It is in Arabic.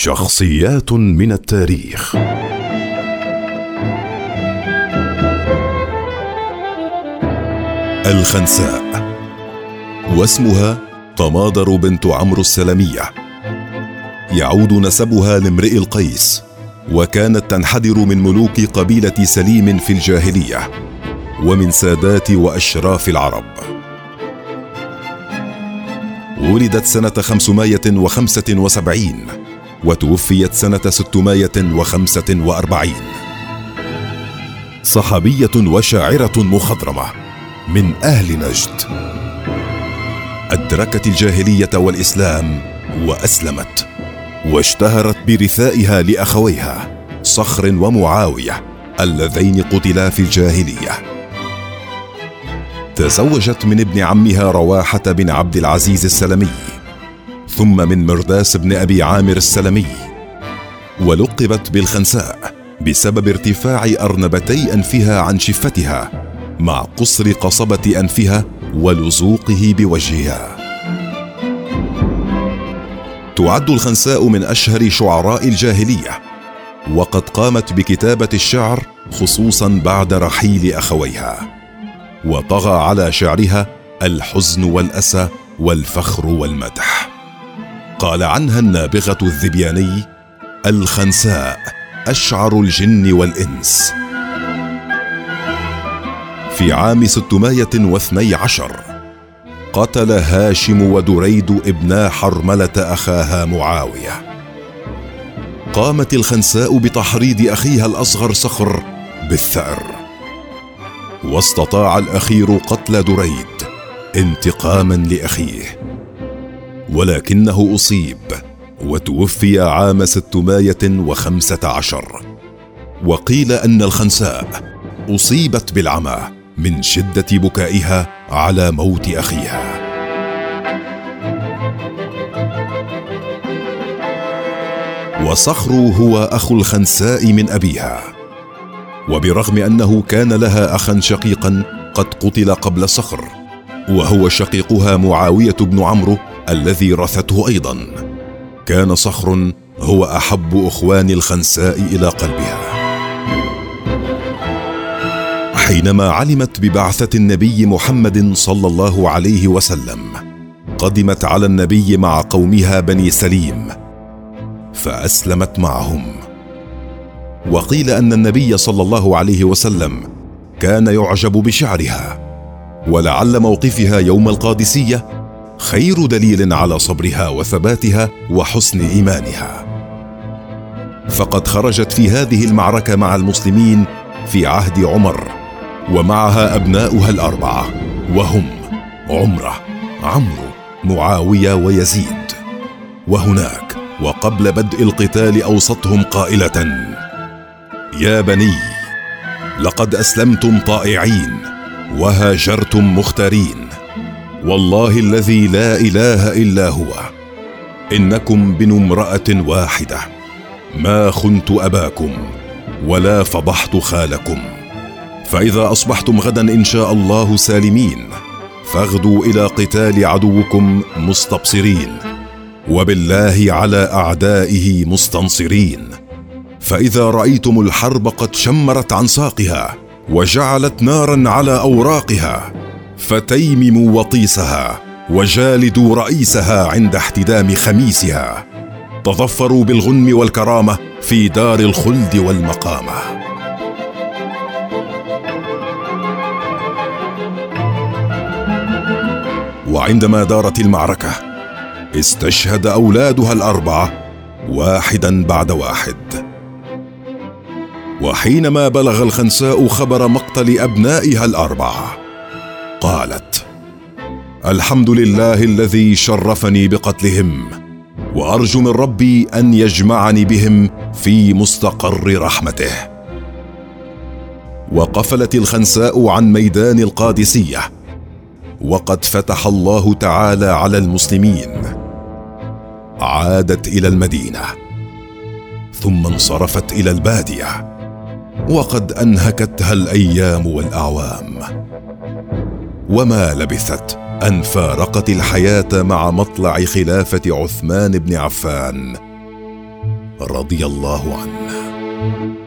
شخصيات من التاريخ. الخنساء واسمها طماضر بنت عمرو السلمية. يعود نسبها لامرئ القيس وكانت تنحدر من ملوك قبيلة سليم في الجاهلية ومن سادات وأشراف العرب. ولدت سنة 575 وتوفيت سنة 645 صحابية وشاعرة مخضرمة من أهل نجد. أدركت الجاهلية والإسلام وأسلمت واشتهرت برثائها لأخويها صخر ومعاوية اللذين قتلا في الجاهلية. تزوجت من ابن عمها رواحة بن عبد العزيز السلمي. ثم من مرداس بن أبي عامر السلمي ولقبت بالخنساء بسبب ارتفاع أرنبتي أنفها عن شفتها مع قصر قصبة أنفها ولزوقه بوجهها. تعد الخنساء من أشهر شعراء الجاهلية وقد قامت بكتابة الشعر خصوصا بعد رحيل أخويها وطغى على شعرها الحزن والأسى والفخر والمدح. قال عنها النابغة الذبياني الخنساء أشعر الجن والإنس. في عام 612 قتل هاشم ودريد ابنا حرملة أخاها معاوية. قامت الخنساء بتحريض أخيها الأصغر صخر بالثأر. واستطاع الأخير قتل دريد انتقاما لأخيه. ولكنه أصيب وتوفي عام 615 وقيل أن الخنساء أصيبت بالعمى من شدة بكائها على موت أخيها. وصخر هو اخو الخنساء من أبيها. وبرغم أنه كان لها أخا شقيقا قد قتل قبل صخر. وهو شقيقها معاوية بن عمرو الذي رثته أيضا. كان صخر هو أحب أخوان الخنساء إلى قلبها. حينما علمت ببعثة النبي محمد صلى الله عليه وسلم قدمت على النبي مع قومها بني سليم فأسلمت معهم. وقيل أن النبي صلى الله عليه وسلم كان يعجب بشعرها ولعل موقفها يوم القادسية خير دليل على صبرها وثباتها وحسن إيمانها. فقد خرجت في هذه المعركة مع المسلمين في عهد عمر ومعها أبناؤها الأربعة وهم عمرة عمرو معاوية ويزيد. وهناك وقبل بدء القتال اوصتهم قائلة يا بني لقد أسلمتم طائعين وهاجرتم مختارين. والله الذي لا إله إلا هو. إنكم بنو امراه واحدة. ما خنت أباكم ولا فضحت خالكم. فإذا أصبحتم غدا إن شاء الله سالمين. فاغدوا إلى قتال عدوكم مستبصرين. وبالله على أعدائه مستنصرين. فإذا رأيتم الحرب قد شمرت عن ساقها وجعلت نارا على أوراقها فتيمموا وطيسها وجالدوا رئيسها عند احتدام خميسها. تظفروا بالغنم والكرامة في دار الخلد والمقامة. وعندما دارت المعركة استشهد أولادها الأربعة واحدا بعد واحد. وحينما بلغ الخنساء خبر مقتل أبنائها الأربعة قالت الحمد لله الذي شرفني بقتلهم وأرجو من ربي أن يجمعني بهم في مستقر رحمته. وقفلت الخنساء عن ميدان القادسية وقد فتح الله تعالى على المسلمين. عادت إلى المدينة ثم انصرفت إلى البادية. وقد أنهكتها الأيام والأعوام. وما لبثت أن فارقت الحياة مع مطلع خلافة عثمان بن عفان رضي الله عنه.